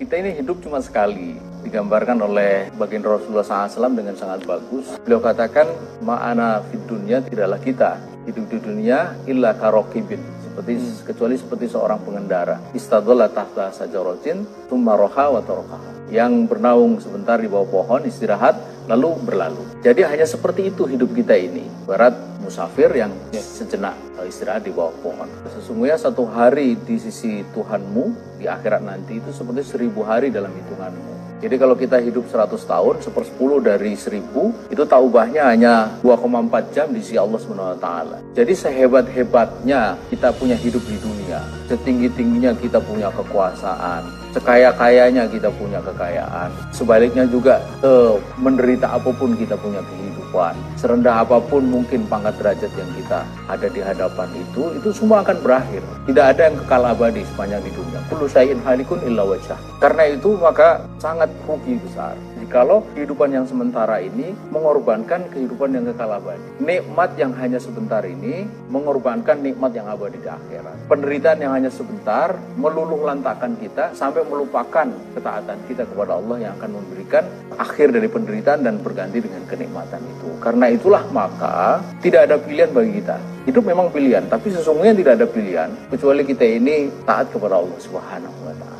Kita ini hidup cuma sekali, digambarkan oleh baginda Rasulullah SAW dengan sangat bagus. Beliau katakan, ma'ana fid dunya tidaklah kita hidup di dunia illa karokibin seperti hmm. kecuali seperti seorang pengendara istadalla tahta sajaratin thumma roha wa yang bernaung sebentar di bawah pohon istirahat lalu berlalu jadi hanya seperti itu hidup kita ini barat musafir yang ya. sejenak istirahat di bawah pohon. Sesungguhnya satu hari di sisi Tuhanmu di akhirat nanti itu seperti seribu hari dalam hitunganmu. Jadi kalau kita hidup 100 tahun, sepersepuluh dari seribu, itu tak ubahnya hanya 2,4 jam di sisi Allah SWT. Jadi sehebat-hebatnya kita punya hidup di dunia, setinggi-tingginya kita punya kekuasaan, sekaya-kayanya kita punya kekayaan, sebaliknya juga eh, menderita apa pun kita punya kehidupan, serendah apa pun mungkin pangkat derajat yang kita ada di hadapan itu, itu semua akan berakhir. Tidak ada yang kekal abadi sepanjang di dunia. Kullu syai'in halikun illa wajah. Karena itu maka sangat rugi besar. Jikalau kehidupan yang sementara ini mengorbankan kehidupan yang kekal abadi. Nikmat yang hanya sebentar ini mengorbankan nikmat yang abadi di akhirat. Penderitaan yang hanya sebentar meluluh lantakan kita sampai melupakan ketaatan kita kepada Allah yang akan memberikan akhir dari penderitaan dan berganti dengan kenikmatan itu. Karena itulah maka tidak ada pilihan bagi kita. Hidup memang pilihan, tapi sesungguhnya tidak ada pilihan kecuali kita ini taat kepada Allah Subhanahu wa taala.